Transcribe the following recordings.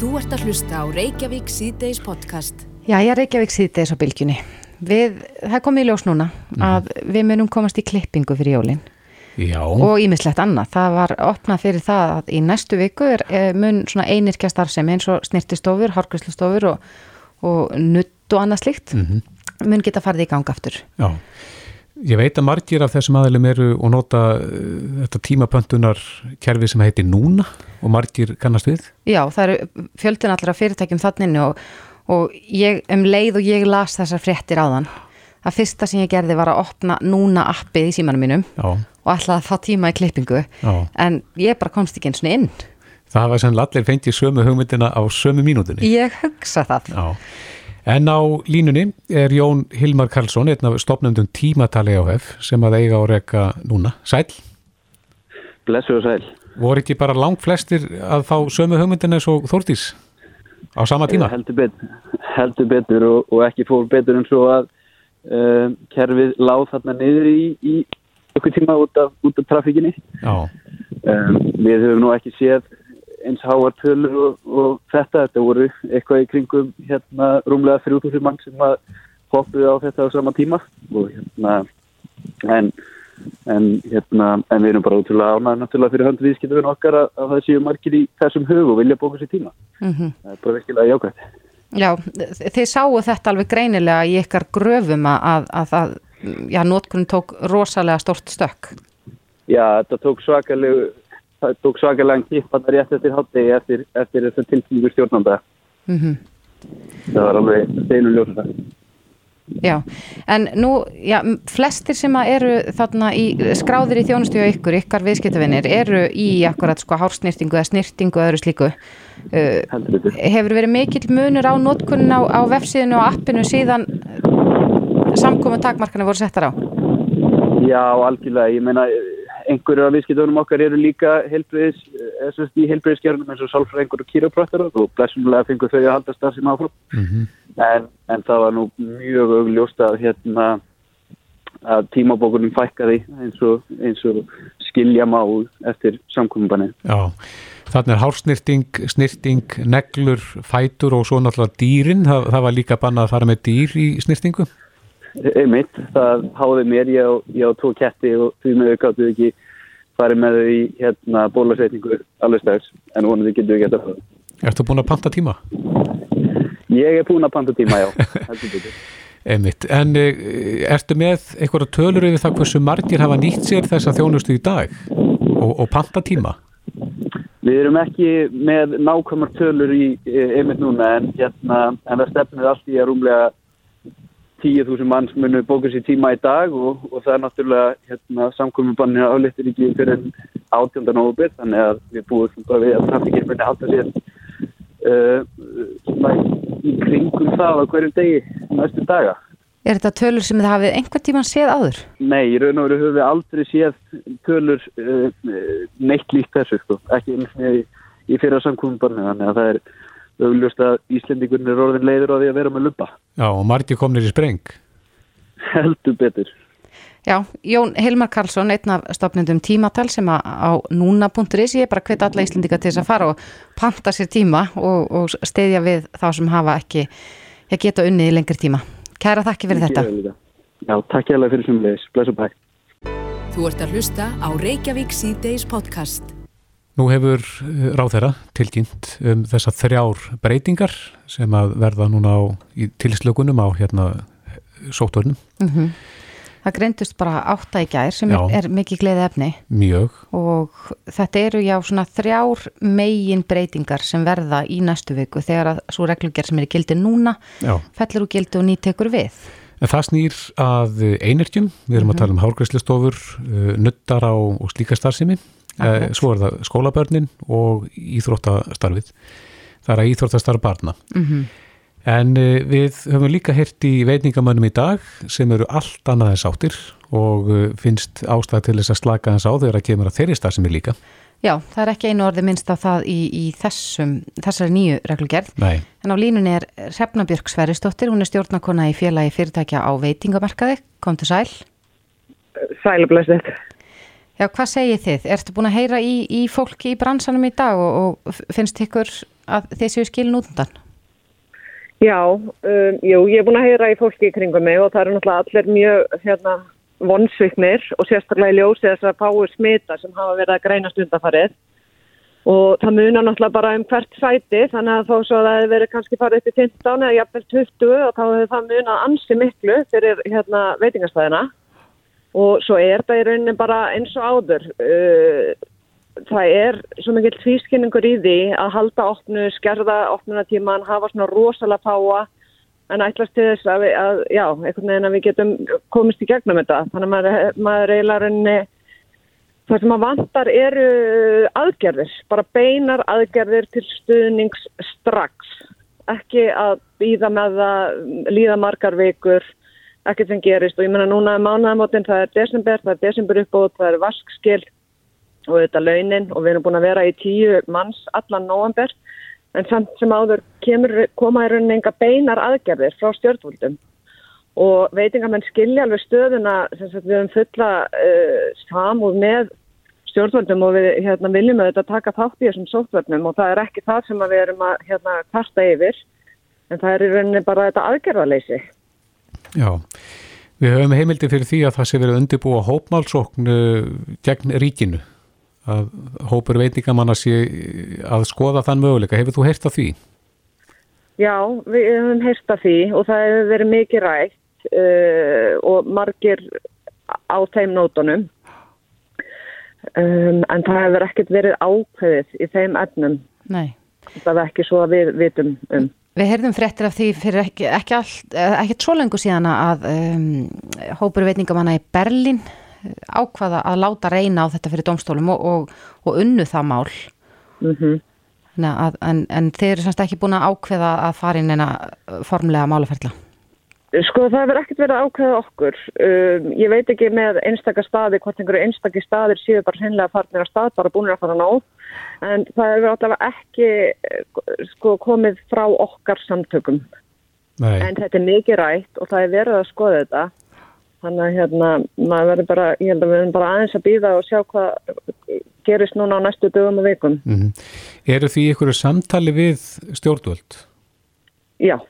Þú ert að hlusta á Reykjavík síðdeis podcast. Já, ég er Reykjavík síðdeis á bylgjunni. Við, það komið í ljós núna að við munum komast í klippingu fyrir jólinn Já, og ímislegt annað. Það var opnað fyrir það að í næstu viku er eh, mun svona einirkja starfsemi eins og snirtistofur, hárgræslustofur og, og nutt og annað slíkt mun geta farið í gang aftur. já. Ég veit að margir af þessum aðlum eru og nota uh, þetta tímapöntunar kerfi sem heitir Núna og margir kannast við. Já, það eru fjöldin allra fyrirtækjum þannig og, og ég, um leið og ég las þessar fréttir áðan. Það fyrsta sem ég gerði var að opna núna appið í símanum mínum Já, og ætlaði að fá tíma í klippingu já. en ég bara komst ekki eins og inn. Það hafa sem allir fengið sömu hugmyndina á sömu mínútinni. Ég hugsa það. Já. En á línunni er Jón Hilmar Karlsson, einn af stopnendum tímatali áhef sem að eiga á reka núna. Sæl, Blessu og sæl. voru ekki bara langt flestir að fá sömu hugmyndina eins og Þórdís á sama tíma? Eh, Heldur betur, heldur betur og, og ekki fór betur en svo að um, kerfið láð þarna niður í, í okkur tíma út af, út af trafíkinni. Já, Um, við höfum nú ekki séð eins háar tölur og, og þetta. Þetta voru eitthvað í kringum hérna rúmlega 3000 mann sem að hoppuði á þetta á sama tíma og hérna en, en hérna en við erum bara útrúlega ánægð náttúrulega fyrir höndu viðskiptun okkar að, að það séu margir í þessum hug og vilja bóka sér tíma. Mm Það er bara virkilega jákvæmt. Já, þið sáu þetta alveg greinilega í ykkar gröfum að, að, að já, nótkunn tók rosalega stort stökk. Já, þetta tók svakalegu það tók svakalega það rétt eftir hátegi eftir, eftir þessar tilkynningu stjórnanda. Mm Það var alveg steinu ljósa það. Já, en nú, já, flestir sem eru þarna í skráðir í þjónustu og ykkur, ykkar viðskiptavinnir, eru í akkurat sko hársnýrtingu eða snýrtingu og öðru slíku. Uh, hefur verið mikill munur á nótkunnin á, á vefsíðinu og appinu síðan samkomu takmarkana voru settar á? Já, algjörlega. Ég meina, einhverju af viðskiptunum okkar eru líka heilbriðis, SSD í heilbriðiskjörnum eins og sálfræðingur og kýróprættar og blessunlega fengur þau að halda stað sem áfram. mhm. En, en það var nú mjög augljóst að hérna að tímabókunum fækkaði eins og, eins og skilja má eftir samkominbanið. Já, þannig er hársnirting, snirting, neglur, fætur og svo náttúrulega dýrin. Það, það var líka bannað að fara með dýr í snirtingu. Einmitt, það háði mér, ég á, tvo ketti og því með þau gáttu ekki farið með þau í hérna bólasetningu alveg strax, en vonandi getur við gett að það. Ertu búin að panta tíma? Ég er búin að panta tíma, já. Einmitt. En e, ertu með einhverja tölur yfir það hversu margir hafa nýtt sér þessa þjónustu í dag og, og panta tíma? Við erum ekki með nákvæmar tölur í eh, einmitt núna, en, hérna, en það stefnir allt í að rúmlega 10.000 manns munu bóka sér tíma í dag og, og það er náttúrulega hérna, samkominbanni álittir ekki fyrir en 18. nógubir, þannig að við búum bara við að trafikir muni halda sér uh, í kringum það á hverjum degi næstu daga. Er þetta tölur sem þið hafið einhvern tíman séð áður? Nei, í raun og veru höfum við aldrei séð tölur uh, neitt líkt þessu, sko. ekki eins og í, í fyrra samkominbanni, þannig að það er augljóst að Íslendingunni er orðin leiður á því að vera með lumba. Já, og margir komnir í spreng. Heldur betur. Já, Jón Hilmar Karlsson, einn af stopnendum tímatal sem á núna.is, ég er bara hvet alla Íslendinga til þess að fara og panta sér tíma og, og steyðja við þá sem hafa ekki, ég geta unnið í lengri tíma. Kæra þakki fyrir þetta. Líka. Já, takk ég alveg fyrir sem leiðis. Bless og bæ. Þú ert að hlusta á Reykjavík síðdeis podcast. Nú hefur ráðherra tilkynnt um þessar þrjár breytingar sem að verða núna á tilslökunum á hérna sóttörnum. Mm Það greindust bara átta í gær sem Já. er mikið gleði efni Mjög. og þetta eru já svona þrjár megin breytingar sem verða í næstu viku þegar að svo reglugjör sem er í gildi núna Já. fellur úr gildi og nýtekur við. En það snýr að einirkjum, við erum að tala um hárgræslistofur, uh, nuttar á og slíka starfsemi, uh, Akkurat. svo er það skólabörnin og íþróttastarfið. Það er að íþróttastarf barna. Mm En uh, við höfum líka heyrt í veitingamönnum í dag sem eru allt annað en sáttir og uh, finnst ástæð til þess að slaka hans á þegar að kemur að þeirri starfsemi líka. Já, það er ekki einu orði minnst á það í, í þessum, þessari nýju reglugerð. Nei, En á línunni er Hrefna Björk Sverrisdóttir, hún er stjórnakona í félagi fyrirtækja á veitingamarkaði. Kom til sæl. Sælublessið. Já, hvað segið þið? Ertu búin að heyra í, í fólki í bransanum í dag og, og finnst ykkur að þeir séu skilin út undan? Já, um, jú, ég er búin að heyra í fólki í kringum mig og það eru náttúrulega allir mjög hérna, vonsviknir og sérstaklega í ljósi þess að fáið smita sem hafa verið að greina stundafarið og það munar náttúrulega bara um hvert sæti þannig að þó svo að það hefur verið kannski farið upp í 15 eða jafnvel 20 og þá hefur það munað ansi miklu fyrir hérna, veitingastæðina og svo er það í rauninni bara eins og áður uh, það er svo mikil tvískinningur í því að halda opnu, skerða opnunatíman, hafa svona rosalega páa en ætlast til þess að, við, að já, einhvern veginn að við getum komist í gegnum þetta þannig að maður, maður eiginlega rauninni Það sem að vantar eru aðgerðir, bara beinar aðgerðir til stuðnings strax. Ekki að býða með það, líða margar vikur, ekkert sem gerist. Og ég menna núna er mánuðamotinn, það er desember, það er desember uppbót, það er vaskskil og þetta launin og við erum búin að vera í tíu manns allan nóanber. En samt sem áður kemur, koma í rauninni enga beinar aðgerðir frá stjórnvöldum og veitingamenn skilja alveg stöðuna sem við höfum fulla uh, samúð með stjórnvöldum og við hérna, viljum auðvitað taka þátt í þessum sóttvöldnum og það er ekki það sem við erum að hérna, kasta yfir en það er í rauninni bara þetta aðgerðarleysi. Já, við höfum heimildi fyrir því að það sé verið undirbúa hópmálsókn uh, gegn ríkinu að hópur veitingamanna sé að skoða þann möguleika. Hefur þú heyrst af því? Já, við höfum heyrst af því og það hefur verið mikið rætt uh, og margir á þeim nótunum um, en það hefur ekkert verið ákveðið í þeim efnum. Nei. Það er ekki svo að við vitum um. Við heyrðum fréttir af því fyrir ekki, ekki, eh, ekki svo lengur síðan að um, hópur veitningamanna í Berlin eh, ákvaða að láta reyna á þetta fyrir domstólum og, og, og unnu það mál. Mm -hmm. að, en, en þeir eru semst ekki búin að ákveða að fara inn eina formlega málaferðla. Sko það hefur ekkert verið ákveðið okkur. Um, ég veit ekki með einstakar staði hvort einhverju einstakir staðir séu bara hinnlega farnir að stað, bara búinir að fara ná. En það hefur allavega ekki sko, komið frá okkar samtökum. Nei. En þetta er mikið rætt og það er verið að skoða þetta. Þannig að hérna, maður verður bara, ég held að við verðum bara aðeins að býða og sjá hvað gerist núna á næstu dögum og vikum. Mm -hmm. Eru því einhverju samtali við stjórnvöld? Já.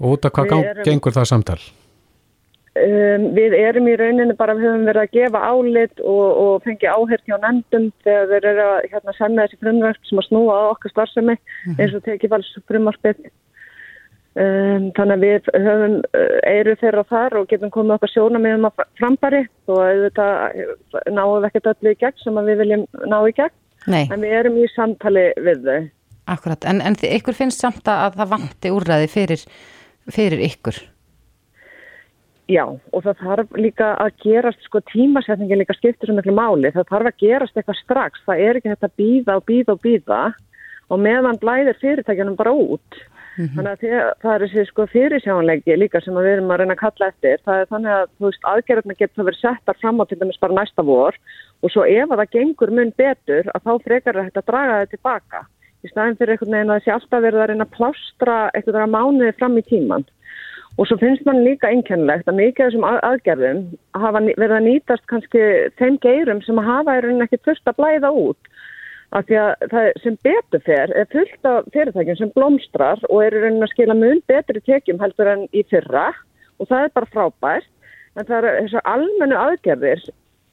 Og út af hvað erum, gengur það samtal? Um, við erum í rauninni bara, við höfum verið að gefa álit og, og fengi áhert hjá nefndum þegar þeir eru að hérna, senda þessi frumvarp sem að snúa á okkar starfsemi -hmm. eins og tekið vals frumvarpið. Um, þannig að við höfum eiru þeirra þar og getum komið okkar sjóna með um að frambari og auðvitað náum við ekkert öllu í gegn sem við viljum ná í gegn. Nei. En við erum í samtali við þau. Akkurat, en, en ykkur finnst samt að það vanti úrræði fyrir fyrir ykkur? Já, og það þarf líka að gerast, sko tímasetningin líka skiptir svo miklu máli, það þarf að gerast eitthvað strax, það er ekki þetta að býða og býða og býða og meðan blæðir fyrirtækjunum bara út. Mm -hmm. Þannig að það, er þessi sko fyrirsjánleiki líka sem við erum að reyna að kalla eftir. Það er þannig að þú veist aðgerðarna getur verið settar fram á til dæmis bara næsta vor og svo ef að það gengur mun betur að þá frekar þetta að draga þetta tilbaka í staðin fyrir einhvern veginn að þessi alltaf verður að reyna að plástra eitthvað að mánuði fram í tíman. Og svo finnst mann líka einkennlegt að mikið af þessum aðgerðum hafa verið að nýtast kannski þeim geirum sem að hafa í rauninni ekki þurft að blæða út. Af því að það sem betur fer er fullt af fyrirtækjum sem blómstrar og er í rauninni að skila mun betri tekjum heldur en í fyrra og það er bara frábært. En það eru þessar almennu aðgerðir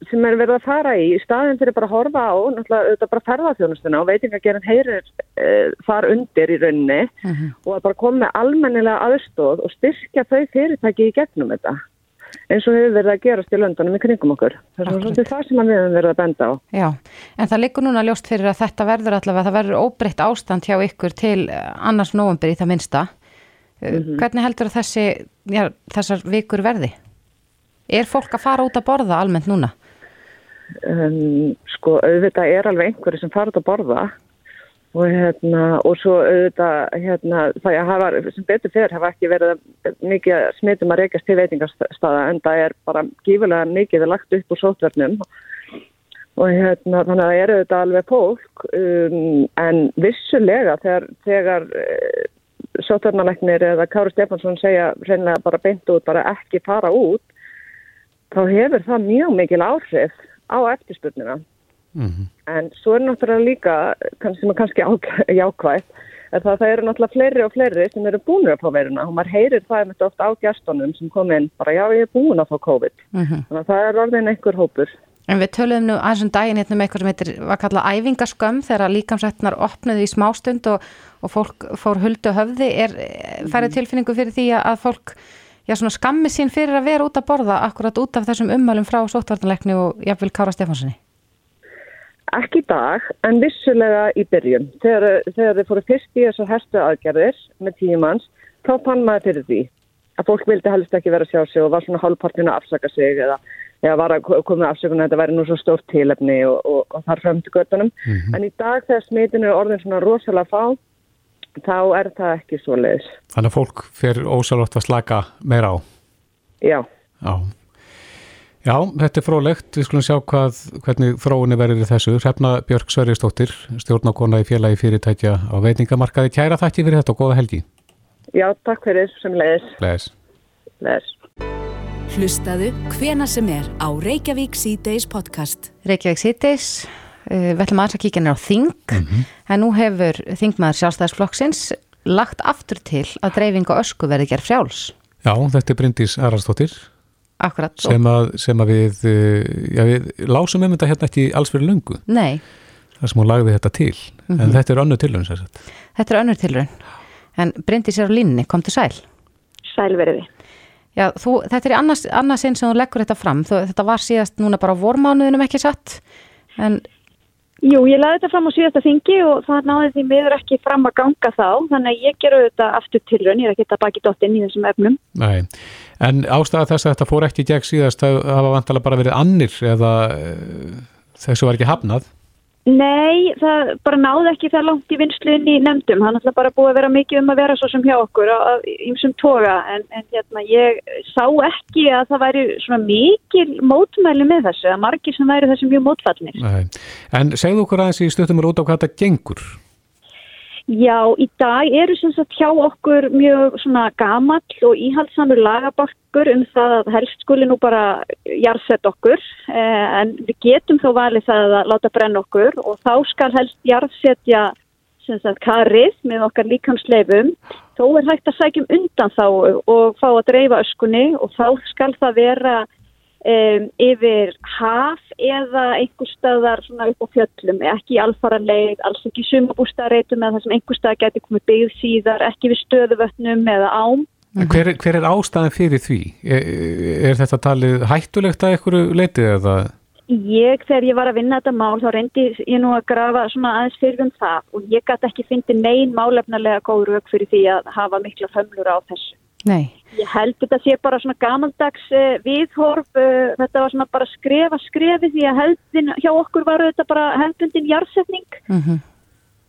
sem er verið að fara í, í staðin fyrir bara að horfa á, náttúrulega auðvitað bara ferðarþjónustuna og veitingagerinn heyrir e, þar undir í rauninni uh mhm. -huh. og að bara koma með almennilega aðstóð og styrkja þau fyrirtæki í gegnum þetta eins og hefur verið að gerast í löndunum í kringum okkur. Það er svona það sem við hefum verið að benda á. Já, en það likur núna ljóst fyrir að þetta verður allavega, það verður óbreytt ástand hjá ykkur til annars nógumbur í það minsta. Uh mhm. -huh. Hvernig heldur þessi, já, þessar vikur verði? Er fólk að fara út að borða almennt núna? Um, sko auðvitað er alveg einhverju sem farið að borða. Og, hérna, og svo auðvitað hérna, það hafa, sem betur fyrir hafa ekki verið mikið smitum að reykjast til veitingarstaða en það er bara gífulega mikið lagt upp úr sótverðnum og hérna, þannig að það er auðvitað alveg fólk um, en vissulega þegar, þegar uh, sótverðmanleiknir eða Káru Stefansson segja reynilega bara beint út, bara ekki fara út þá hefur það mjög mikil áhrif á eftirspurnina. -hmm. en svo er náttúrulega líka sem er kannski jákvægt en það, það eru náttúrulega fleiri og fleiri sem eru búinur að fá veiruna. Og maður heyrir það með ofta á gæstunum sem kom inn bara já ég er búin að fá COVID. Mm -hmm. þannig að það er orðin einhver hópur. En við töluðum nú aðeins um daginn hérna með eitthvað sem heitir, var kallað æfingaskömm þegar líkamsrættinar opnuði í smástund og, og fólk fór huldu höfði. Er færið tilfinningu fyrir því að fólk já, svona skammi sín fyrir að vera út að borða akkurat út af þessum ummælum frá sóttvartanleikni og jáfnvel Kára Stefánssoni Ekki í dag, en vissulega í byrjun. Þegar, þegar þið fóru fyrst í þessar herstu aðgerðir með tímans, þá fann maður fyrir því að fólk vildi helst ekki vera að sjá sig og var svona hálfpartinu að afsaka sig eða, eða var að koma afsökun að þetta væri nú svo stórt tilefni og, og, og þar fremdi göttunum. Mm -hmm. En í dag þegar smitinu er orðin svona rosalega fá, þá er það ekki svo leiðis. Þannig að fólk fyrir ósalvart að slaka meira á? Já. Já. Já, þetta er frólægt. Við skulum sjá hvað, hvernig þróunni verður þessu. Hrefna Björg Sverjastóttir, stjórnákona í félagi fyrirtækja á veitingamarkaði. Kæra þætti fyrir þetta og goða helgi. Já, takk fyrir sem leiðis. Leiðis. Leiðis. Hlustaðu hvena sem er á Reykjavík C-Days podcast. Reykjavík C-Days, eh, við ætlum aðeins að kíkja nefnir á Þing, mm -hmm. en nú hefur Þingmaður sjálfstæðisflokksins lagt aftur til að dreifinga ösku verði gerð frjáls. Já, þetta er Bryndís Ararstóttir Akkurat. Sem að, sem að við, eh, já við lásum um þetta hérna ekki alls fyrir lungu. Nei. Það sem hún lagði þetta til. Mm -hmm. En mhm. þetta er önnur tilrönd sér sett. Þetta er önnur tilrönd. En Bryndi sér á línni, kom til sæl. Sælverði. Já, þú, þetta er annars, annars einn sem þú leggur þetta fram. Þú, þetta var síðast núna bara á vormánuðinum ekki satt. En Jú, ég laði þetta fram á síðasta þingi og það náði því miður ekki fram að ganga þá, þannig að ég gerur þetta aftur til raun, ég er ekki þetta baki dottinn í þessum efnum. Nei, en ástæða þess að þetta fór ekki gegn síðast, það hafa vantilega bara verið annir eða e, þessu var ekki hafnað? Nei, það bara náði ekki það langt í vinsluðin í nefndum, hann ætla bara búið að vera mikið um að vera svo sem hjá okkur á ymsum toga en, en hérna, ég sá ekki að það væri svona mikil mótmæli með þessu, að margir sem væri þessi mjög mótfallnir. En segðu okkur aðeins í stöttumur út á hvað þetta gengur? Já, í dag eru sem sagt hjá okkur mjög svona gamall og íhaldsamur lagabakkur um það að helst skuli nú bara jarðsett okkur. Eh, en við getum þó valið það að láta brenna okkur og þá skal helst jarðsetja sem sagt karið með okkar líkansleifum þó er hægt að sækjum undan þá og fá að dreifa öskunni og þá skal það vera Um, yfir haf eða einhver staðar upp á fjöllum, ekki alfaranleið, alls ekki sumabústaðreitum eða það sem einhver stað getur komið byggð síðar, ekki við stöðuvötnum eða ám. Hver, hver er ástæðan fyrir því? Er, er þetta talið hættulegt að einhverju leitið eða? Ég, þegar ég var að vinna þetta mál, þá reyndi ég nú að grafa svona aðeins fyrir um það og ég gæti ekki fyndi neyn málefnilega góð rauk fyrir því að hafa mikla fömmlur á þessu. Nei. Ég held þetta sé bara svona gamaldags uh, viðhorf, uh, þetta var svona bara skrefa skrefi því að heldin hjá okkur var þetta bara heldundin jarðsetning mm -hmm.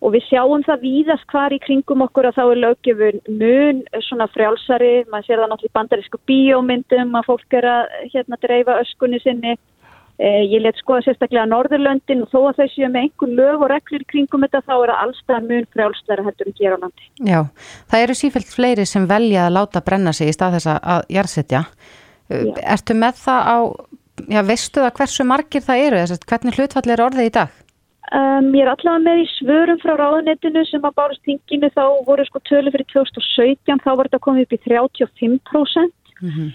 og við sjáum það víðast hvar í kringum okkur að þá er lögjöfun mun svona frjálsari, maður sér það náttúrulega í bandarísku bíómyndum að fólk er að hérna dreifa öskunni sinni Eh, ég let skoða sérstaklega Norðurlöndin og þó að þau séu með einhver lög og reglur kringum þetta þá er það allstað mun frjálsleira heldur en hér á landi. Já, það eru sífælt fleiri sem velja að láta brenna sig í stað þess að jarðsetja. Eh, ertu með það á, já veistu það hversu margir það eru, þess að hvernig hlutfall er orðið í dag? Um, ég er allavega með í svörum frá ráðanettinu sem að bárust hinginu þá voru sko tölu fyrir 2017 þá var þetta komið upp í 35%. Mm -hmm.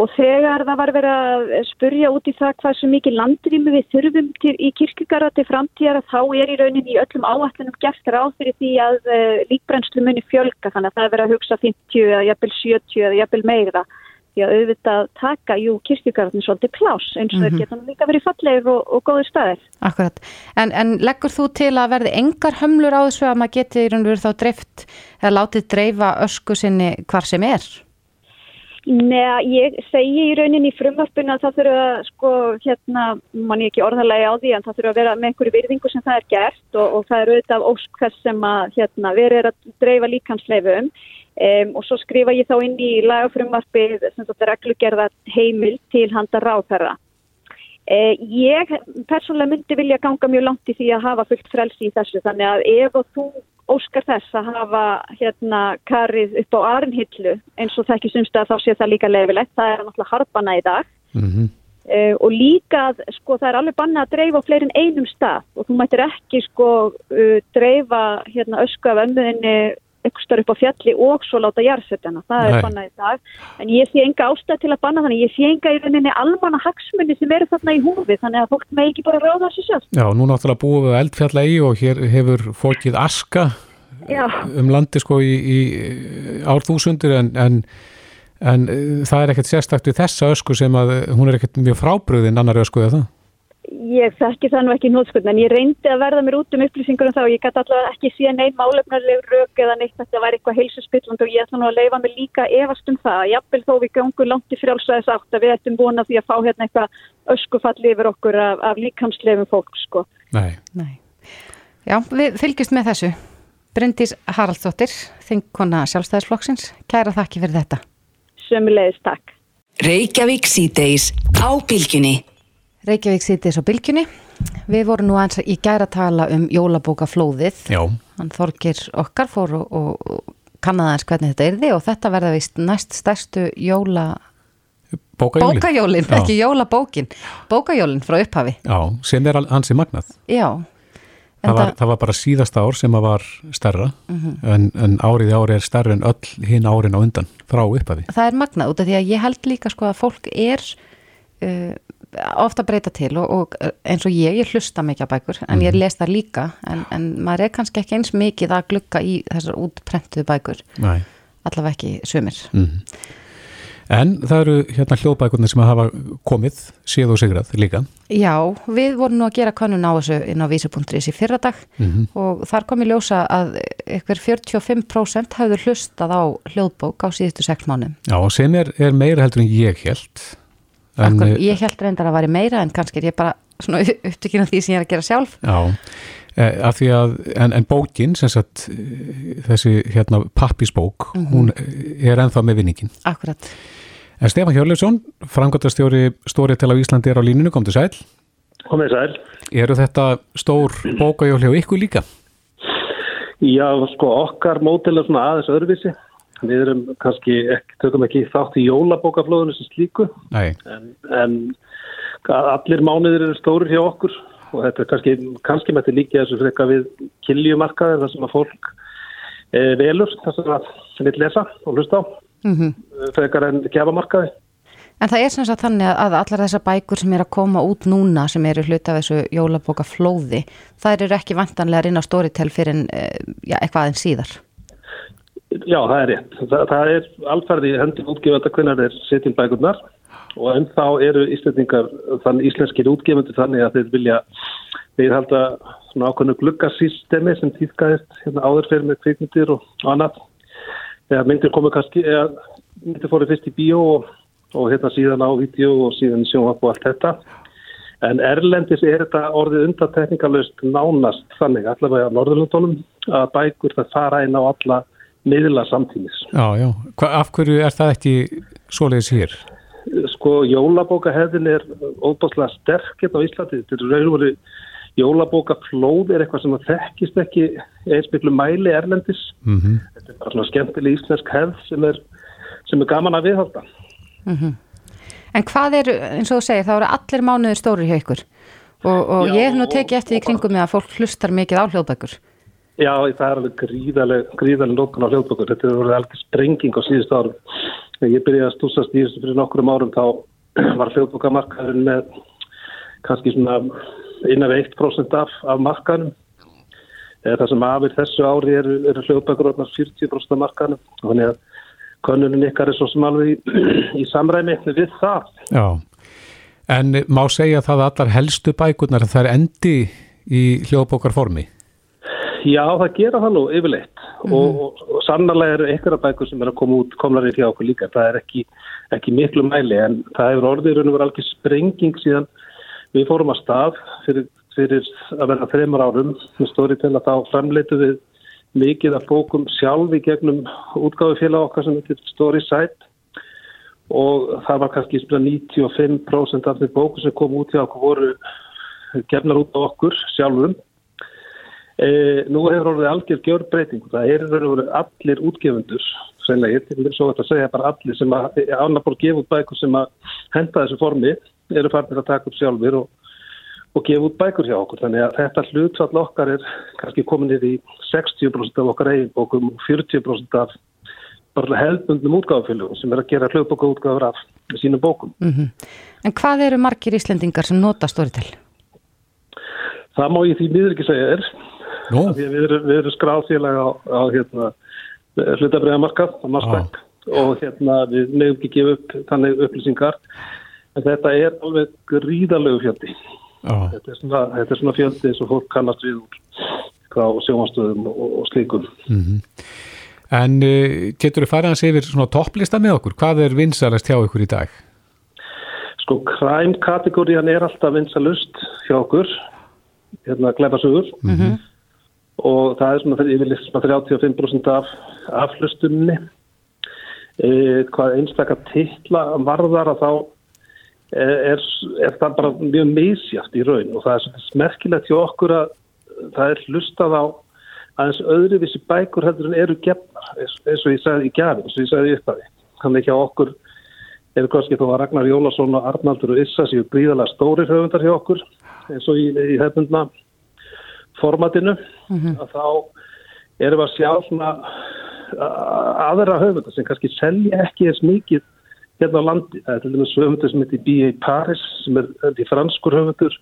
Og þegar það var verið að spurja út í það hvað svo mikið landrými við þurfum til, í kirkugara til framtíðar þá er í rauninni í öllum áallunum gert ráð fyrir því að uh, líkbrennslu muni fjölga þannig að það er verið að hugsa 50 eða jafnvel 70 eða jafnvel meira því að auðvitað taka, jú, kirkjugarðin svolítið plás eins og mm -hmm. það geta líka verið fallegir og, og góðir staðir. Akkurat, en, en leggur þú til að verði engar hömlur á þessu að maður geti í raun og veru þá dreift eða látið dreifa ösku sinni hvar sem er? Nei, ég segi í rauninni í frumvarpinu að það þurfa sko, hérna, mann ég ekki orðalagi á því, en það þurfa að vera með einhverju virðingu sem það er gert og, og það er auðvitað ósk þess sem að, hérna, verið að dreifa líkansleifum um, og svo skrifa ég þá inn í lagafrumvarpið sem þetta reglugerða heimil til handa ráðherra. Uh, ég persónulega myndi vilja ganga mjög langt í því að hafa fullt frelsi í þessu, þannig að ef og þú óskar þess að hafa hérna karið upp á arnhillu eins og það ekki sumst að þá sé það líka leifilegt, það er náttúrulega harfana í dag. Mm -hmm. Uh, og líka að sko það er alveg bannað að dreifa á fleirin einum stað. Og þú mættir ekki sko uh, dreifa hérna ösku af ömmuðinni eitthvað starf upp á fjalli og svo láta jarðsetjana, það Nei. er bannað í dag. En ég sé enga ástæð til að banna þannig. Ég sé enga í rauninni almanna hagsmunni sem eru þarna í húfi þannig að fólk með ekki bara ráða þessu sjálf Já, nú náttúrulega búum við eldfjalla í og hér hefur fólkið aska Já, um landi sko í, í árþúsundur en, en, en eh, það er ekkert sérstakt við þessa ösku sem að hún er ekkert mjög frábröðin annari ösku eða það? Ég þekki það nú ekki nótskund en ég reyndi að verða mér út um upplýsingur um það og ég gæti allavega ekki síðan neinn málefnarleg rök eða neitt þetta væri eitthvað heilsuspilland og ég ætla nú að leifa mig líka efast um það að jafnvel þó við gangum langt í frjálsæðis átt að við ættum vona því að fá hérna eitthvað öskufall yfir okkur af, af líkamsleifum fólk sko. Nei. Nei. Já, við fylgjumst með þessu. Bryndís Haraldsdóttir, þingkona sjálfstæðisflokksins. Kæra þakki fyrir þetta. Sömulegis takk. Reykjavík síðdeis á bylgjunni. Reykjavík sýtis á bylgjunni. Við vorum nú aðeins í gæra að tala um jólabókaflóðið. Já, Hann Þorgir okkar fór og, og kannaði aðeins hvernig þetta yrði og þetta verða vist næst stærstu jóla... bókajólin. Bókajólin, ekki jólabókin. Bókajólin frá upphafi. Já, sem er al- ansi magnað. Já. Það var, það var bara síðasta ár sem að var stærra en, en árið í ári er stærri en öll hinn árin á undan frá upphafi. það er magnað út af því að ég held líka sko að fólk er uh, ofta að breyta til og, og eins og ég, ég hlusta mikið á bækur en ég les það líka en, en maður er kannski ekki eins mikið að glugga í þessar útprentuðu bækur Nei. allavega ekki sumir Mm. En það eru hérna hljóðbækurnar sem hafa komið, séð og sigrað líka. Já, við vorum nú að gera kannun á þessu inn á vísu.is í fyrradag Mhm. og þar kom í ljósa að ykkur 45% hafðu hlustað á hljóðbók á síðustu sex mánum Já, sem er, er meira heldur en ég held. En, Akkur, eh, ég held reyndar að væri meira en kannski er ég bara svona upptökin af því sem ég er að gera sjálf Já, eh, af því að, en, en bókin, sem sagt, eh, þessi hérna pappisbók, hún eh, er ennþá með vinningin. Akkurat En Stefán Hjörleifsson, framkvæmtastjóri stóri til á Íslandi er á línunu, kom til sæl. Komið sæl. Eru þetta stór bókajól hjá ykkur líka? Já, sko, okkar mótil er svona aðeins öðruvísi. Við erum kannski, ekki, tökum ekki þátt í jólabókaflóðinu sem slíku, Nei, en, en allir mánuðir eru stórir hjá okkur og þetta er kannski, kannski með þetta líka þessu freka við kiljumarkaðir þar sem að fólk e, velur þar sem að vil lesa og hlusta á, mm frekar en gefamarkaði. En það er sem sagt þannig að allar þessar bækur sem er að koma út núna sem eru hluta af þessu jólabóka flóði þær eru ekki vantanlega inn á Storytel fyrir en, eh, já, eitthvað aðeins síðar. Já, það er rétt. Það, það er alferði hendi útgefanda hvernig þeir setjum bækurnar og ennþá eru íslendingar, þann íslenskir útgefundir þannig að þeir vilja, þeir halda svona ákveðnu gluggasystemi sem týðgæðist hérna áður fyrir með kvikmyndir og annað. Eða myndir komu kannski, eða myndir fóru fyrst í bíó og, og hérna síðan á vídeo og síðan í sjónvarp og allt þetta. En erlendis er þetta orðið undantekningalöst nánast þannig, allavega á Norðurlundunum, að bækur það fara inn á alla miðla samtímis. já, já. Hva, af hverju er það ekki svoleiðis hér? Sko, jólabókahefðin er óbáslega sterk hérna á Íslandi. Þetta er raun og veru jólabókaflóð er eitthvað sem að þekkist ekki eins miklu mæli erlendis. Mm Þetta er bara svona skemmtileg íslensk hefð sem er, sem er gaman að viðhalda. En hvað eru, eins og þú segir, þá eru allir mánuður stórir hjá ykkur og, og Já, ég hef nú tekið eftir í kringum með að fólk hlustar mikið á hljóðbækur. Já, það er alveg gríðaleg, gríðaleg nótkan á hljóðbókur. Þetta er verið alveg sprenging á síðust árum. Þegar ég byrjaði að stúsast í þessu fyrir nokkrum árum þá var hljóðbókamarkaðurinn með kannski svona innan við 1% af, af markaðnum. Eh, Það sem afir þessu ári eru, eru hljóðbækur orðnar 40% af markaðnum. Þannig að könnunin ykkar er svo sem alveg í, í samræmi við það. Já, en má segja það að allar helstu bækurnar það er endi í hljóðbókarformi? Já, það gera það nú yfirleitt. Og, og, og sannarlega eru einhverja bækur sem er að koma út komlar í hjá okkur líka. Það er ekki, ekki miklu mæli en það hefur orðið raun og verið alveg sprenging síðan við fórum að stað fyrir, fyrir að vera þreymar árum með stóri til að þá framleitu við mikið af bókum sjálf í gegnum útgáðufélag okkar sem heitir Story Site og það var kannski svona 95% af þeir bóku sem kom út hjá okkur voru gefnar út á okkur sjálfum E, nú hefur orðið algjör gjörbreyting. Það er verið allir útgefundur, sennilega, ég til svo að segja bara allir sem að annarbor gefa út bækur sem að henda þessu formi eru farnir að taka upp sjálfur og, og gefa út bækur hjá okkur. Þannig að þetta hlutfall okkar er kannski komin í 60% af okkar eigin bókum og 40% af bara hefðbundnum útgáðafélugum sem er að gera hlutbóka útgáður af sínum bókum. Mm -hmm. En hvað eru margir Íslendingar sem nota Storytel? Það má ég því miður ekki segja er. Við erum, vi erum skráðfélag á, á hérna, hlutabriðamarkað, á Nasdaq og hérna, við nefnum ekki gefa upp þannig upplýsingar en þetta er alveg gríðalögu fjöldi. Oh. Þetta, er svona, þetta er svona fjöldi sem fólk kannast við úr á sjómanstöðum og, og slíkum. Mm -hmm. En uh, getur þú farið að segja yfir svona topplista með okkur? Hvað er vinsalast hjá ykkur í dag? Sko, kræmkategóriðan er alltaf vinsalust hjá okkur, hérna gleipasugur mm -hmm. Og það er svona yfirlist svona 35% af aflustunni. E, hvað einstakar tilla varðar að þá er, er það bara mjög meðsjátt í raun og það er svona smerkilegt hjá okkur að það er hlustað á aðeins öðruvísi bækur heldur en eru gefnar eins og ég sagði í gafin, eins og ég sagði í upphafi. Þannig ekki á okkur eru kannski þó að Ragnar Jólasson og Arnaldur og Issa séu gríðalega stóri höfundar hjá okkur eins og í, í hefnundna formatinu mm -hmm. að þá erum við að sjá svona aðra höfundar sem kannski selja ekki eins mikið hérna á landi. Það er til dæmis höfundur sem heitir B.A. Paris sem er því franskur höfundur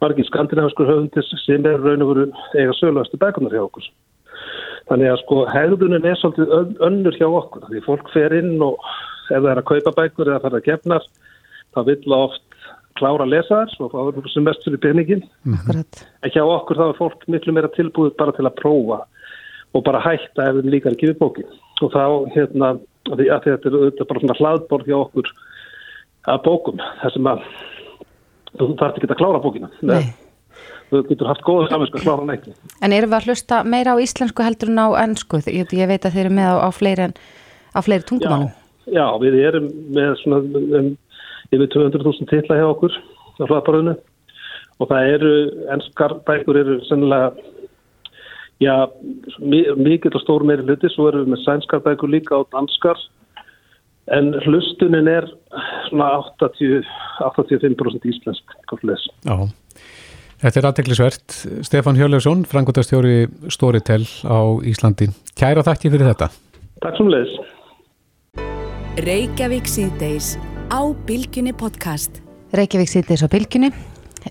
margir skandinaviskur höfundis sem er raun og veru eiga söluastu bækunar hjá okkur. Þannig að sko hegðunin er svolítið önnur hjá okkur. Því fólk fer inn og ef það er að kaupa bækur eða fara að gefnar þá vill oft klára lesaðar og það er sem mest fyrir peningin. En hjá okkur þá er fólk miklu meira tilbúið bara til að prófa og bara hætta ef þeim líka ekki við bókin. Og þá hérna, því að þetta er bara svona hlaðborð hjá okkur að bókum. Það sem að þú þarf ekki að klára bókina Nei. þú getur haft góða saminsku að klára neitt En erum við að hlusta meira á íslensku heldur en á ennsku? Ég, ég veit að þeir eru með á, á fleiri, fleiri tungumálum já, já, við erum með svona um, yfir 200.000 tilla hjá okkur á hlaðbarðinu og það eru, ennskar bækur eru sennilega já, mikið og stór meiri hluti, svo erum við með sænskar bækur líka og danskar. En hlustunin er svona 80, 85% íslensk Já, þetta er aðteklisvert Stefan Hjörleifsson, frangotastjóri Storytel á Íslandi. Kæra þakki fyrir þetta. Takk svo leiðis Reykjavík síðdeis á Bilginni podcast Reykjavík síðdeis á Bilginni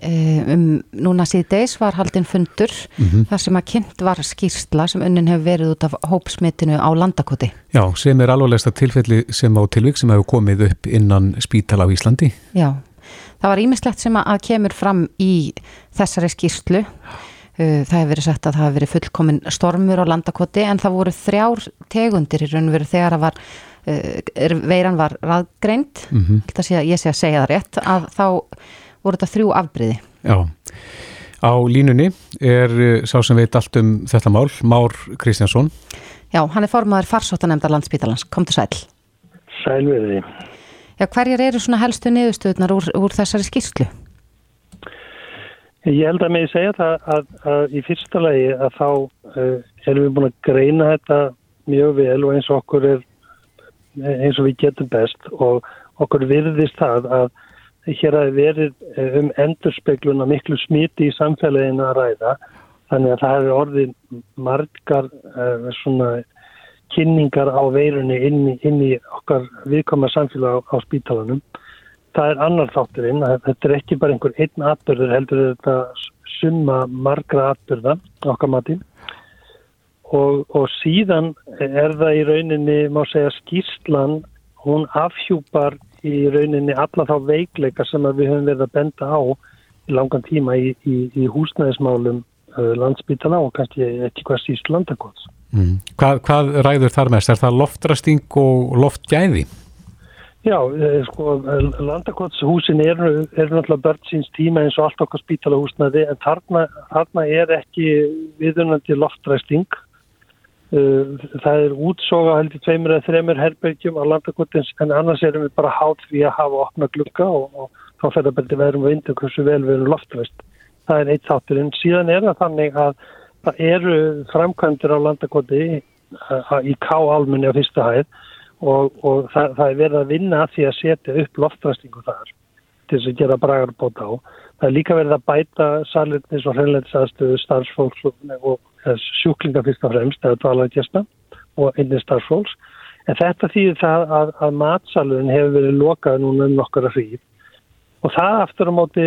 Eh, um núna síðdeis var haldinn fundur mm -hmm. þar sem að kynnt var skýrsla sem unnin hefur verið út af hópsmitinu á landakoti. Já, sem er alvegsta tilfelli sem á tilvík sem hefur komið upp innan spítala á Íslandi. Já, það var ímislegt sem að kemur fram í þessari skýrslu. Eh, það hefur verið sagt að það hefur verið fullkomin stormur á landakoti en það voru þrjár tegundir í raun og veru þegar að var eh, veiran var raðgreint, mm -hmm. ég sé að segja það rétt, að þá voru þetta þrjú afbriði. Já, á línunni er eh, sá sem veit allt um þetta mál, Már Kristjánsson. Já, hann er formadur farsóttanemndar landsbítalans. Kom til sæl. Sælverði. Já, hverjar eru svona helstu niðurstöðunar úr, úr þessari skýrslu? Ég held að mig segja það að, að, að í fyrsta lagi að þá uh, erum við búin að greina þetta mjög vel og eins og okkur er eins og við getum best og okkur virðist það að hér hafi verið eh, um endurspeglun að miklu smiti í samfélaginu að ræða þannig að það hefur orðið margar uh, svona kynningar á veirunni inn í, inn í okkar viðkoma samfélag á, á spítalanum. Það er annar þátturinn að þetta er ekki bara einhver einn atbyrður heldur þetta summa margra atbyrða okkar mati og, og síðan er það í rauninni má segja skýrslan hún afhjúpar í rauninni alla þá veikleika sem við höfum verið að benda á í langan tíma í, í, í húsnæðismálum uh, landsbytana og kannski ekki hvað síst landakots. Mm. Hvað, hvað ræður þar mest? Er það loftrasting og loftgæði? Já, eh, sko, landakotshúsin eru er náttúrulega börn síns tíma eins og allt okkar spítalahúsnaði en þarna, þarna er ekki viðunandi loftræsting. Uh, það er útsoga heldur tveimur eða þreimur herbergjum á landakotins en annars erum við bara hátt því að hafa opna glukka og, og þá fer það betið verum við indur hversu vel við erum loftvist. Það er eitt þáttur en síðan er það þannig að það eru framkvæmdur á landakoti uh, í K-álmunni á fyrsta hæð og, og það, það er verið að vinna að því að setja upp loftvæstingu þar til þess að gera bragarbót á. Það er líka verið að bæta salirnis og hreinleitisaðstöðu starfsfólks og, sjúklinga fyrst og fremst eða dvalargjasta og einnig starfsfólks. En þetta þýðir það að, að matsalun hefur verið lokað núna um nokkara hríð og það aftur á móti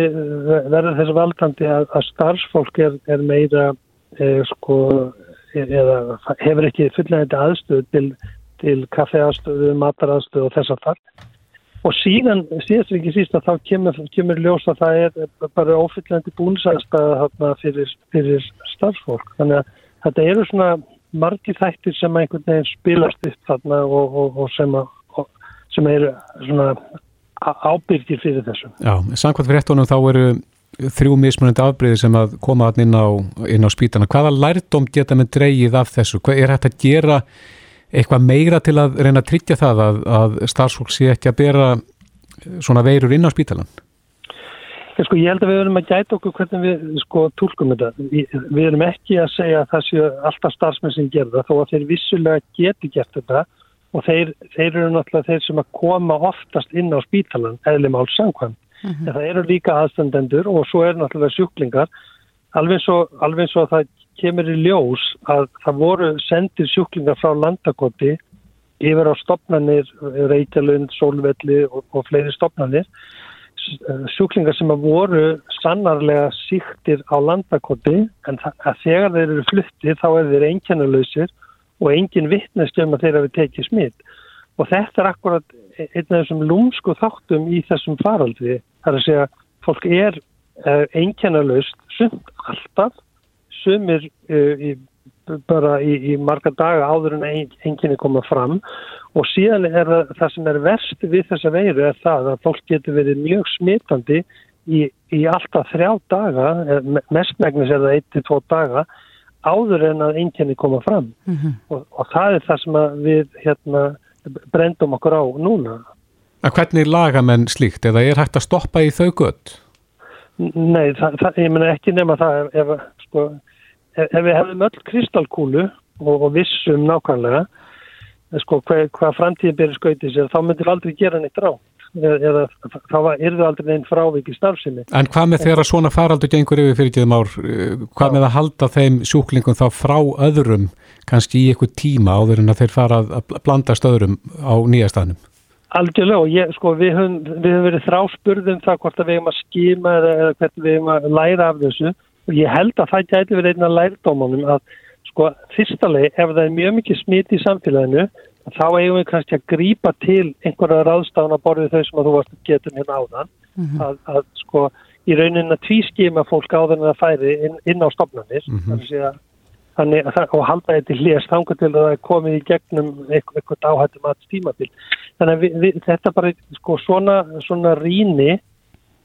verður þessi valdandi að, að starfsfólk er, er meira eh, sko, eða hefur ekki fullnægandi aðstöð til, til kaffeaðstöðu, mataraðstöðu og þess að það og síðan, síðast ekki síst að þá kemur, kemur ljós að það er bara ofullandi búnsæðstæða fyrir, fyrir starfsfólk þannig að þetta eru svona margi þættir sem einhvern veginn spilast upp þarna og, og, og sem, að, sem eru svona ábyrgir fyrir þessu. Já, samkvæmt fyrir ettunum þá eru þrjú mismunandi afbreyði sem að koma inn á, inn á spítana. Hvaða lærdom geta með dreyið af þessu? Hvað er hægt að gera eitthvað meira til að reyna að tryggja það að, að starfsfólk sé ekki að bera svona veirur inn á spítalan? Ég, sko, ég held að við verðum að gæta okkur hvernig við sko, tólkum þetta. Við, erum ekki að segja að það séu alltaf starfsmenn sem gerða þó að þeir vissulega geti gert þetta og þeir, þeir eru náttúrulega þeir sem að koma oftast inn á spítalan eðlum áls samkvæm. Mm -hmm. En það eru líka aðstandendur og svo er náttúrulega sjúklingar alveg svo, alveg svo að það kemur í ljós að það voru sendir sjúklingar frá landakoti yfir á stopnarnir, Reykjalund, Solvelli og, og fleiri stopnarnir sjúklingar sem að voru sannarlega síktir á landakoti en þegar þeir eru fluttið þá er þeir einkennalöysir og engin vittneskjöfum að þeir hafi tekið smitt og þetta er akkurat einn af þessum lúmsku þáttum í þessum faraldri. Það er að segja fólk er uh, einkennalöst sumt alltaf sumir uh, í, bara í, í marga daga áður en einkenni koma fram og síðan er það, það sem er verst við þessa veiru er það að fólk getur verið mjög smitandi í, í alltaf þrjá daga mestmægnis er það 1-2 daga áður en að einkenni koma fram mm -hmm. og, og það er það sem við hérna, brendum okkur á núna. Að hvernig laga menn slíkt eða er hægt að stoppa í þau gött? Nei, það, það, ég menna ekki nema það ef, ef, sko, ef, við hefðum öll kristalkúlu og, og vissum nákvæmlega sko, hvað, hvað framtíðin byrja skautið sér, þá myndir aldrei gera neitt rátt eða þá er það aldrei einn frávík í starfsemi. En hvað með þeirra svona faraldur gengur yfir fyrir tíðum ár, hvað Já. með að halda þeim sjúklingum þá frá öðrum kannski í eitthvað tíma áður en að þeir fara að blanda stöðurum á nýja staðnum? Algjörlega og ég, sko, við höfum, við höfum verið þráspurðum það hvort að við höfum að skima eða, eða hvernig við höfum að læra af þessu og ég held að það gæti verið einna lærdómanum að sko fyrstalegi ef það er mjög mikið smiti í samfélaginu þá eigum við kannski að grýpa til einhverja ráðstafna borðið þau sem að þú varst að geta hérna áðan mm -hmm. að, að sko í rauninni að tvískima fólk áðan að færi inn, inn á stopnarnir mm -hmm. þannig að það og halda þetta í hljés þangu til að það er komið í gegnum eitthvað áhættum að stímabil þannig að við, við, þetta bara sko svona, svona ríni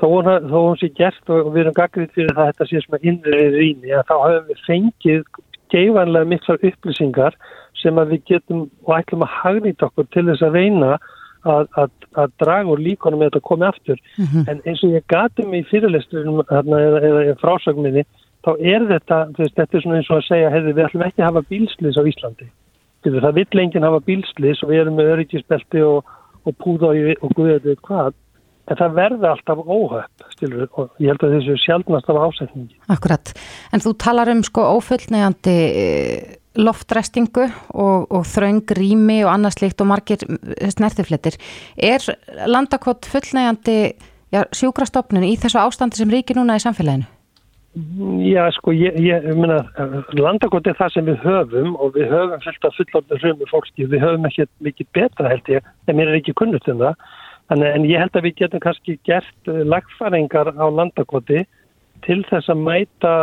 þó hún, sé gert og við erum gaggrið fyrir það að þetta sé svona innri ríni að þá hafum við fengið geifanlega miklar upplýsingar sem að við getum og ætlum að hagnýta okkur til þess að reyna að, að, að draga úr líkonum með þetta að koma aftur. Mm -hmm. En eins og ég gati mig í fyrirlistunum eða, eða, eða frásögminni, þá er þetta, veist, þetta er svona eins og að segja, hefði við ætlum ekki að hafa bílslis á Íslandi. Það vill enginn hafa bílslis og við erum með öryggisbelti og, og púða og, og guðið hvað. En það verði alltaf óhöpp, stilur, og ég held að þessu sjálfnast af ásætningi. Akkurat, en þú talar um sko ófullnegandi loftræstingu og, og þraung rými og annað slikt og margir snertiflettir. Er landakott fullnægandi ja, sjúkrastofnun í þessu ástandi sem ríkir núna í samfélaginu? Já, sko, ég, ég meina, landakott er það sem við höfum og við höfum fullt af fullorðinu hrjumur fólki, við höfum ekki mikið betra held ég, en mér er ekki kunnult um það, en, en ég held að við getum kannski gert lagfæringar á landakotti til þess að mæta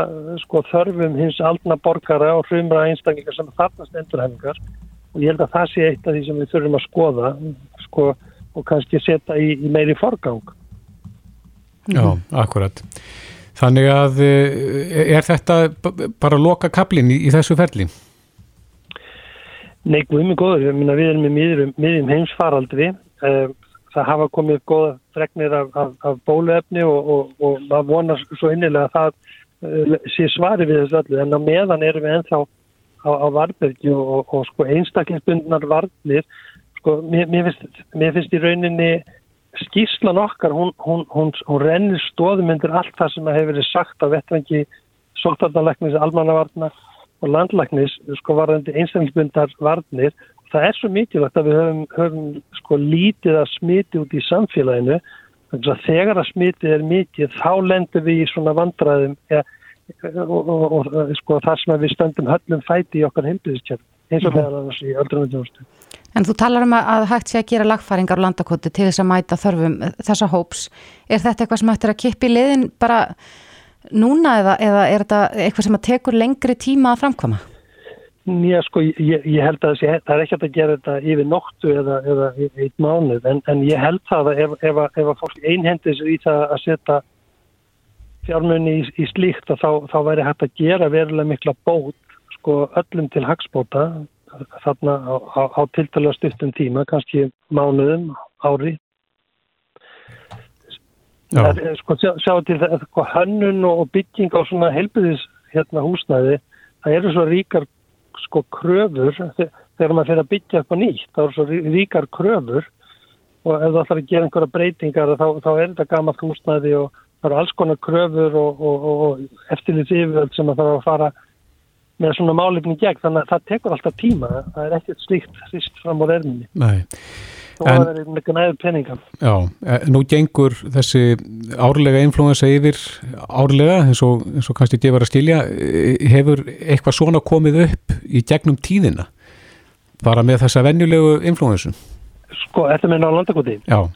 sko, þörfum hins aldna borgara og hrumra einstaklingar sem þarnast endurhæfingar og ég held að það sé eitt af því sem við þurfum að skoða sko, og kannski setja í, í meiri forgang. Já, akkurat. Þannig að eh, er þetta bara að loka kaplinn í, í þessu ferli? Nei, guðmið góður. Við erum miðjum, miðjum heimsfaraldri og það hafa komið góða fregnir af, af, af bóluefni og, og, og maður vonar svo innilega að það uh, sé svari við þessu öllu en á meðan erum við ennþá á, á varbergi og, og sko einstaklingsbundnar varnir sko mér, mér, finnst, mér finnst í rauninni skýrslan okkar, hún, hún, hún, hún rennir stóðmyndir allt það sem hefur verið sagt af vettvengi sóttarnalæknis, almannavarnar og landlæknis, sko varðandi einstaklisbundar varnir. Það er svo mikilvægt að við höfum, höfum sko lítið að smiti út í samfélaginu. Þegar að smitið er mikið, þá lendur við í svona vandræðum ja, og, og, og, og sko, þar sem við stöndum höllum fæti í okkar heimliðiskjörn, eins og meðal annars í öldrunartjónustu. En þú talar um að hægt sé að gera lagfæringar á landakoti til þess að mæta þörfum þessa hóps. Er þetta eitthvað sem hægt er að kippi liðin bara núna eða, eða er þetta eitthvað sem að tekur lengri tíma að framkvama? Já, sko, ég, ég held að þessi, það er ekki að gera þetta yfir nóttu eða, eða eitt mánuð, en, en ég held það að ef, ef, ef að fólk einhendis í það að setja fjármunni í, í slíkt þá, þá væri hægt að gera verulega mikla bót sko öllum til hagsbóta þarna á, á, á tiltala stuttum tíma, kannski mánuðum, ári. Er, sko, sjá, sjá til það, sko, hönnun og bygging á svona helbiðis hérna húsnæði, það eru svo ríkar sko kröfur, þegar maður fyrir að byggja eitthvað nýtt, það eru svo ríkar kröfur og ef það ætlar að gera einhverja breytingar þá, þá er þetta gammalt húsnæði og það eru alls konar kröfur og, og, og eftirlits yfirvöld sem það þarf að fara með svona málefni gegn, þannig að það tekur alltaf tíma, það er ekkert slíkt hrist fram á erminni. Nei. Og það er eitthvað næður peninga. Já, eh, nú gengur þessi árlega influensa yfir árlega, eins og, eins og kannski gefur að skilja, eh, hefur eitthvað svona komið upp í gegnum tíðina, bara með þessa venjulegu influensu? Sko, þetta meina á landakoti? Já.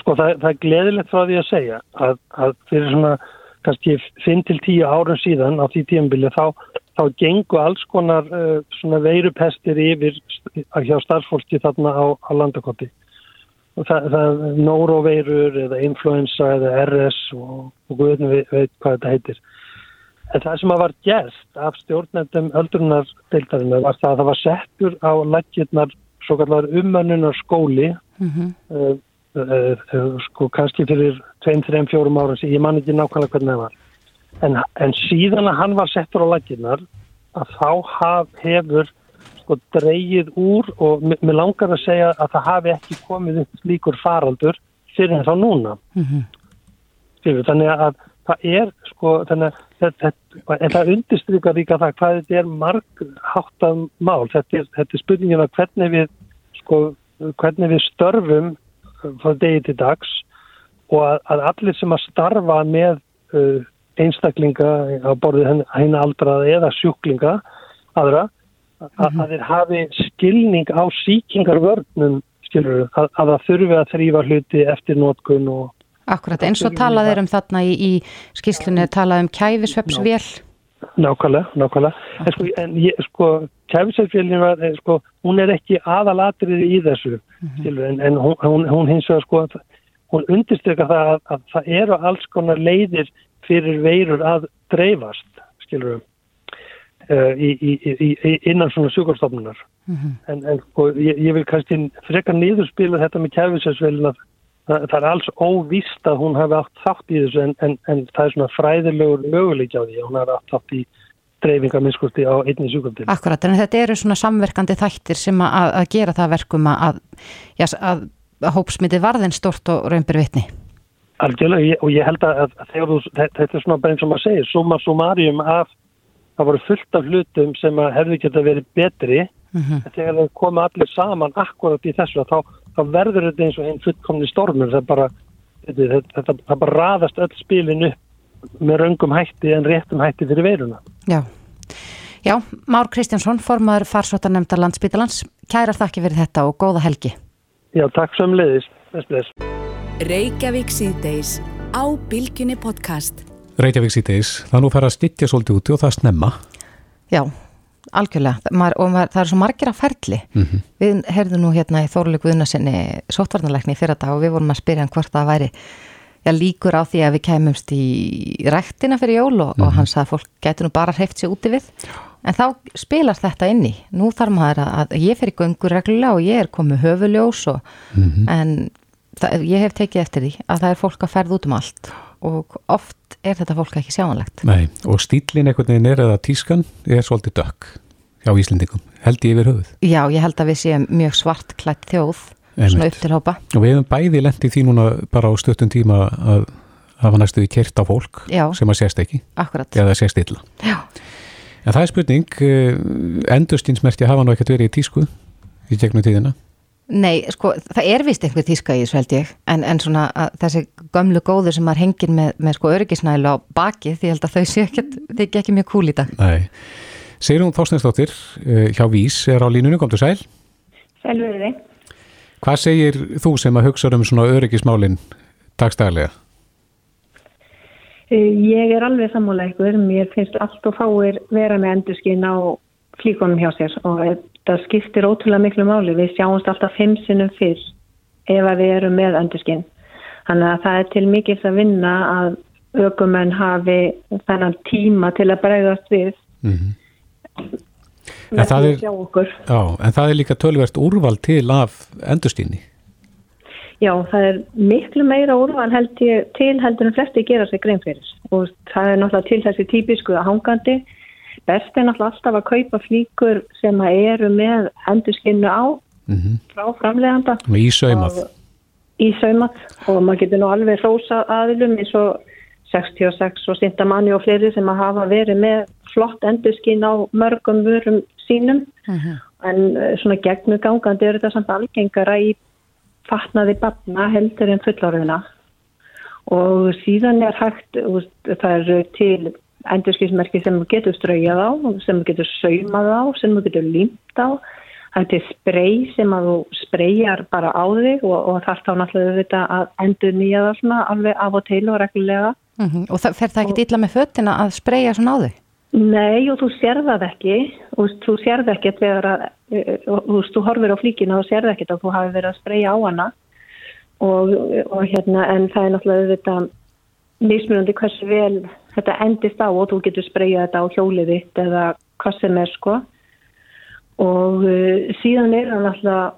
Sko, það, það er gleðilegt frá því að segja að, að fyrir svona kannski 5-10 árum síðan á því tíumbili þá, þá gengu alls konar uh, svona veirupestir yfir hjá starfsfólki þarna á, á landakoti. Það, það er nóroveirur eða influensa eða RS og, og guðinu veit, veit hvað þetta heitir. En það sem að var gert af stjórnendum öldrunardeildarinn var það að það var settur á lækirnar svo kallar umönnunar skóli mm -hmm. uh, Uh, uh, sko kannski fyrir 2-3-4 ára ég man ekki nákvæmlega hvernig það var en, en síðan að hann var settur á laginnar að þá haf, hefur sko dreyið úr og mér langar að segja að það hafi ekki komið upp líkur faraldur fyrir en þá núna mm -hmm. þannig að það er sko þannig að þetta, en það undirstrykar líka það hvað þetta er margháttan mál þetta er, þetta er spurningin að hvernig við sko hvernig við störfum frá degi til dags og að, að allir sem að starfa með uh, einstaklinga á borðið henni aldrað eða sjúklinga aðra, -hmm. að þeir hafi skilning á síkingarvörnum skilur, að, að það þurfi að þrýfa hluti eftir nótkun og Akkurat, eins og talað er um þarna í, í skýslunni talað um kæfisvepsvél Nákvæmlega, nákvæmlega en sko, en ég, sko kæfisvepsvélin var, eh, sko, hún er ekki aðalatrið í þessu, mm -hmm. en, en hún, hún, hún hins vegar, sko hún undirstryka það að, að það eru alls konar leiðir fyrir veirur að dreifast, skilur uh, í, í, í, innan svona sjúkvárstofnunar mm -hmm. en, en ég, ég vil kannski frekar nýðurspila þetta með kæfisvepsvélina það, það er alls óvist að hún hafi átt þátt í þessu en, en, en það er svona fræðilegur möguleik á því að hún hafi átt þátt í dreifingarminnskurti á einni sjúkvöldin. Akkurat, en þetta eru svona samverkandi þættir sem að, að gera það verkum að, að, að hópsmyndi varðin stort og raumbir vitni. Algjörlega, og ég held að þú, þetta er svona bara eins og maður segir, summa sumarium af, það voru fullt af hlutum sem hefði geta verið betri, mm -hmm. þegar það komi allir saman akkurat í þessu, þá þá verður þetta eins og einn fullkomni stormur það bara, þetta, þetta, það bara raðast öll spilin upp með raungum hætti en réttum hætti fyrir veiruna. Já, Já Már Kristjánsson, formadur farsóttanemndar landsbytalans, kærar þakki fyrir þetta og góða helgi. Já, takk sem leiðist. Reykjavík síðdeis á Bilginni podcast. Reykjavík síðdeis, það nú fara að stytja svolítið úti og það snemma. Já, algjörlega maður, og maður, það er svo margir að ferli mm -hmm. við heyrðum nú hérna í Þóruleik Guðnarsinni sótvarnarleikni fyrir þetta og við vorum að spyrja hann hvort það væri já, líkur á því að við kemumst í rættina fyrir jól og, mm -hmm. og mhm. hann sagði að fólk getur nú bara hreift sér úti við en þá spilar þetta inni nú þarf maður að, að ég fer í göngur reglulega og ég er komið höfuljós og, mm -hmm. en það, ég hef tekið eftir því að það er fólk að ferða út um allt og oft er þetta fólk ekki sjáanlegt Nei, og stílin einhvern veginn er eða tískan er svolítið dökk hjá Íslendingum, held ég yfir höfuð. Já, ég held að við séum mjög svart klætt þjóð svona upp til hópa. Og við hefum bæði lendið því núna bara á stöttun tíma að hafa næstu við kert á fólk Já. sem að sést ekki Akkurat. eða sést illa. Já. En það er spurning, endurstinsmerki hafa nú ekkert verið í tísku í gegnum tíðina. Nei, sko, það er vist einhver tíska í þessu held ég, en, en svona að þessi gömlu góður sem maður hengir með, með sko öryggisnælu á bakið, því ég held að þau sé ekkert, þið ekki mjög kúl í dag. Nei. Sigrún Þorstensdóttir uh, hjá Vís er á línunum, komdu sæl. Selvöði. Hvað segir þú sem að hugsa um svona öryggismálin dagstæðlega? Ég er alveg sammála ykkur, mér finnst allt og fáir vera með endurskinn á flíkonum hjá sér og þetta skiptir ótrúlega miklu máli. Við sjáumst alltaf fimm sinnum fyrr ef að við erum með endurskinn. Þannig að það er til mikils að vinna að aukumenn hafi þennan tíma til að bregðast við Mm -hmm. með því að sjá okkur. Já, en það er líka tölvert úrval til af endurstíni. Já, það er miklu meira úrval held ég, til heldur en flesti gera sig grein fyrir og það er náttúrulega til þessi típisku að hangandi. Best er náttúrulega alltaf að kaupa flíkur sem að eru með endurskinnu á Mm -hmm. frá framleganda. Í saumað. Í saumað og maður getur nú alveg hrósa aðilum eins og 66 og Sintamanni og fleiri sem að hafa verið með flott endurskinn á mörgum vörum sínum en eh, svona gegnugangandi er þetta samt algengara í fatnaði batna heldur en fullorðina og síðan er hægt það eru til endurskissmerki sem þú getur ströyjað á sem þú getur saumað á sem þú getur límt á það er sprey sem að þú spreyjar bara á þig og, og þarf þá náttúrulega þetta að endur nýja það svona alveg af og til og reglulega Mm -hmm. Og það, fer það ekki illa með föttina að spreyja svona á þau? Nei og þú sér það ekki og þú sér það ekki þegar að og, þú, þú horfir á flíkina og sér það ekki að þú hafi verið að spreyja á hana og, og hérna en það er náttúrulega þetta mismunandi hversu vel þetta endist á og þú getur spreyjað þetta á hjólið þitt eða hvað sem er sko. Og uh, síðan er það náttúrulega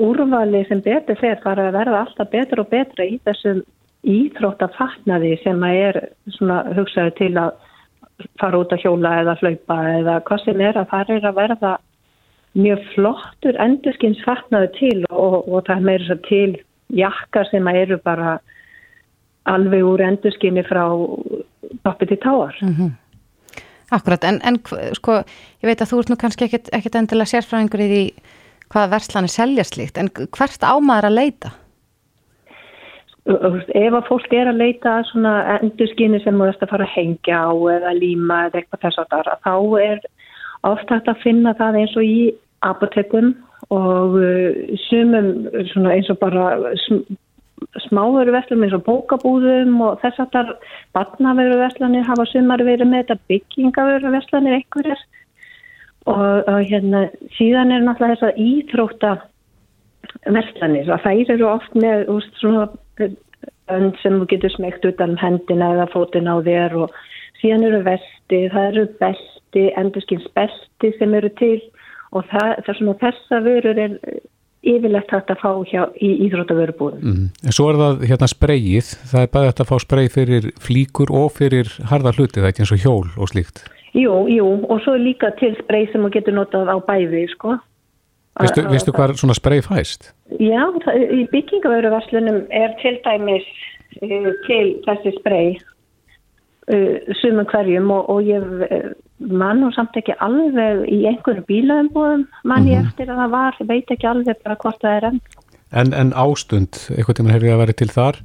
úrvali sem betur fer fara að verða alltaf betur og betra í þessum íþróttafatnaði sem að er svona hugsaði til að fara út að hjóla eða hlaupa eða hvað sem er að það er að verða mjög flottur endurskinsfatnaði til og, og það er meira til jakkar sem að eru bara alveg úr endurskinni frá pappi til táar. Mm -hmm. Akkurat, en, en sko, ég veit að þú ert nú kannski ekkit, endilega sérfræðingur í því hvaða verslanir selja slíkt, en hvert ámaður að leita? Ef að fólk er að leita svona endurskinni sem ert að fara að hengja á eða líma eða eitthvað þess að þar, þá er oft hægt að finna það eins og í apotekum og sumum eins og bara smáveruverslum eins og bókabúðum og þess að þar barnaveruverslanir hafa sumar verið með þetta byggingaveruverslanir einhverjar. Og, og hérna síðan er náttúrulega þess að íþrótta verslanir. Og þær eru oft með úst, svona önd sem þú getur smegt utan um hendina eða fótin á þér og síðan eru vesti, það eru besti, endurskins besti sem eru til og það, það svona þessa vörur er yfirlegt hægt að fá hjá í íþróttavörubúðum. Mm. En svo er það hérna spreyið, það er bæðið að fá sprey fyrir flíkur og fyrir harða hluti, það er ekki eins og hjól og slíkt. Jú, jú, og svo er líka til sprey sem þú getur notað á bæði, sko. Vistu, vistu hvað svona sprey fæst? Já, það, í byggingavöruvarslunum er til dæmis uh, til þessi sprey uh, sumum hverjum og, og ég uh, mann og samt ekki alveg í einhverju bílaðumbúðum mann ég Mhm. eftir að það var, ég veit ekki alveg bara hvort það er enn. En, en ástund, eitthvað tíma hefur ég að vera til þar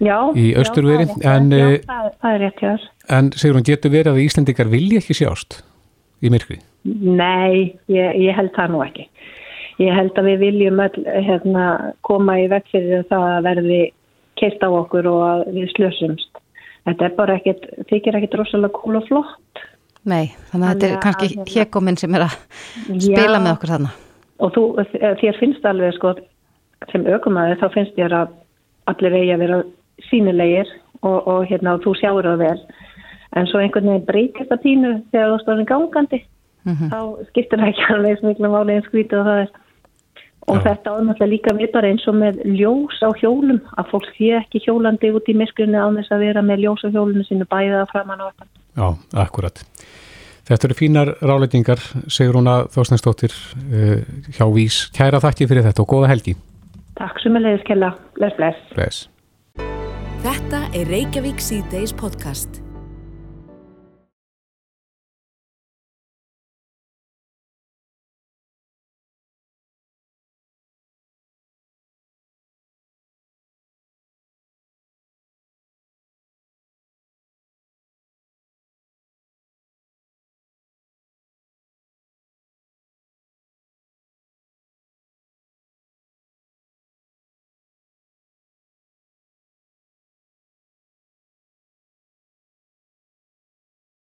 Já, í Austurveri, er en, eh, já, það, það er rétt hjá þér. en segur hún getur verið að Íslendingar vilja ekki sjást í myrkri? Nei, ég, ég held það nú ekki. Ég held að við viljum öll, hérna, koma í veg fyrir það að verði keitt á okkur og að við slösumst. Þetta er bara ekkit, þykir ekkit rosalega cool og flott. Nei, þannig að þetta er Þannig kannski hérna- hjekominn sem er að spila Já. með okkur þarna. Og þú, þér finnst alveg sko, sem aukumæður, þá finnst þér að allir eigi að vera sínilegir og, og hérna, og þú sjáur það vel. En svo einhvern veginn breytist það pínu þegar þú stóðin gangandi. Mhm. þá skiptir það ekki alveg eins miklu máli eins skvítið og það er og Já. þetta ánáttúrulega líka við bara eins og með ljós á hjólum að fólk sé ekki hjólandi út í miskunni án þess að vera með ljós á hjólunum sinu bæða framann á þetta. Já, akkurat. Þetta eru fínar ráleitingar, segur hún að þósnæstóttir uh, eh, hjá Vís. Kæra þakki fyrir þetta og goða helgi. Takk sem er leiðiskella. Bless, bless. Bless. Þetta er Reykjavík C-Days podcast.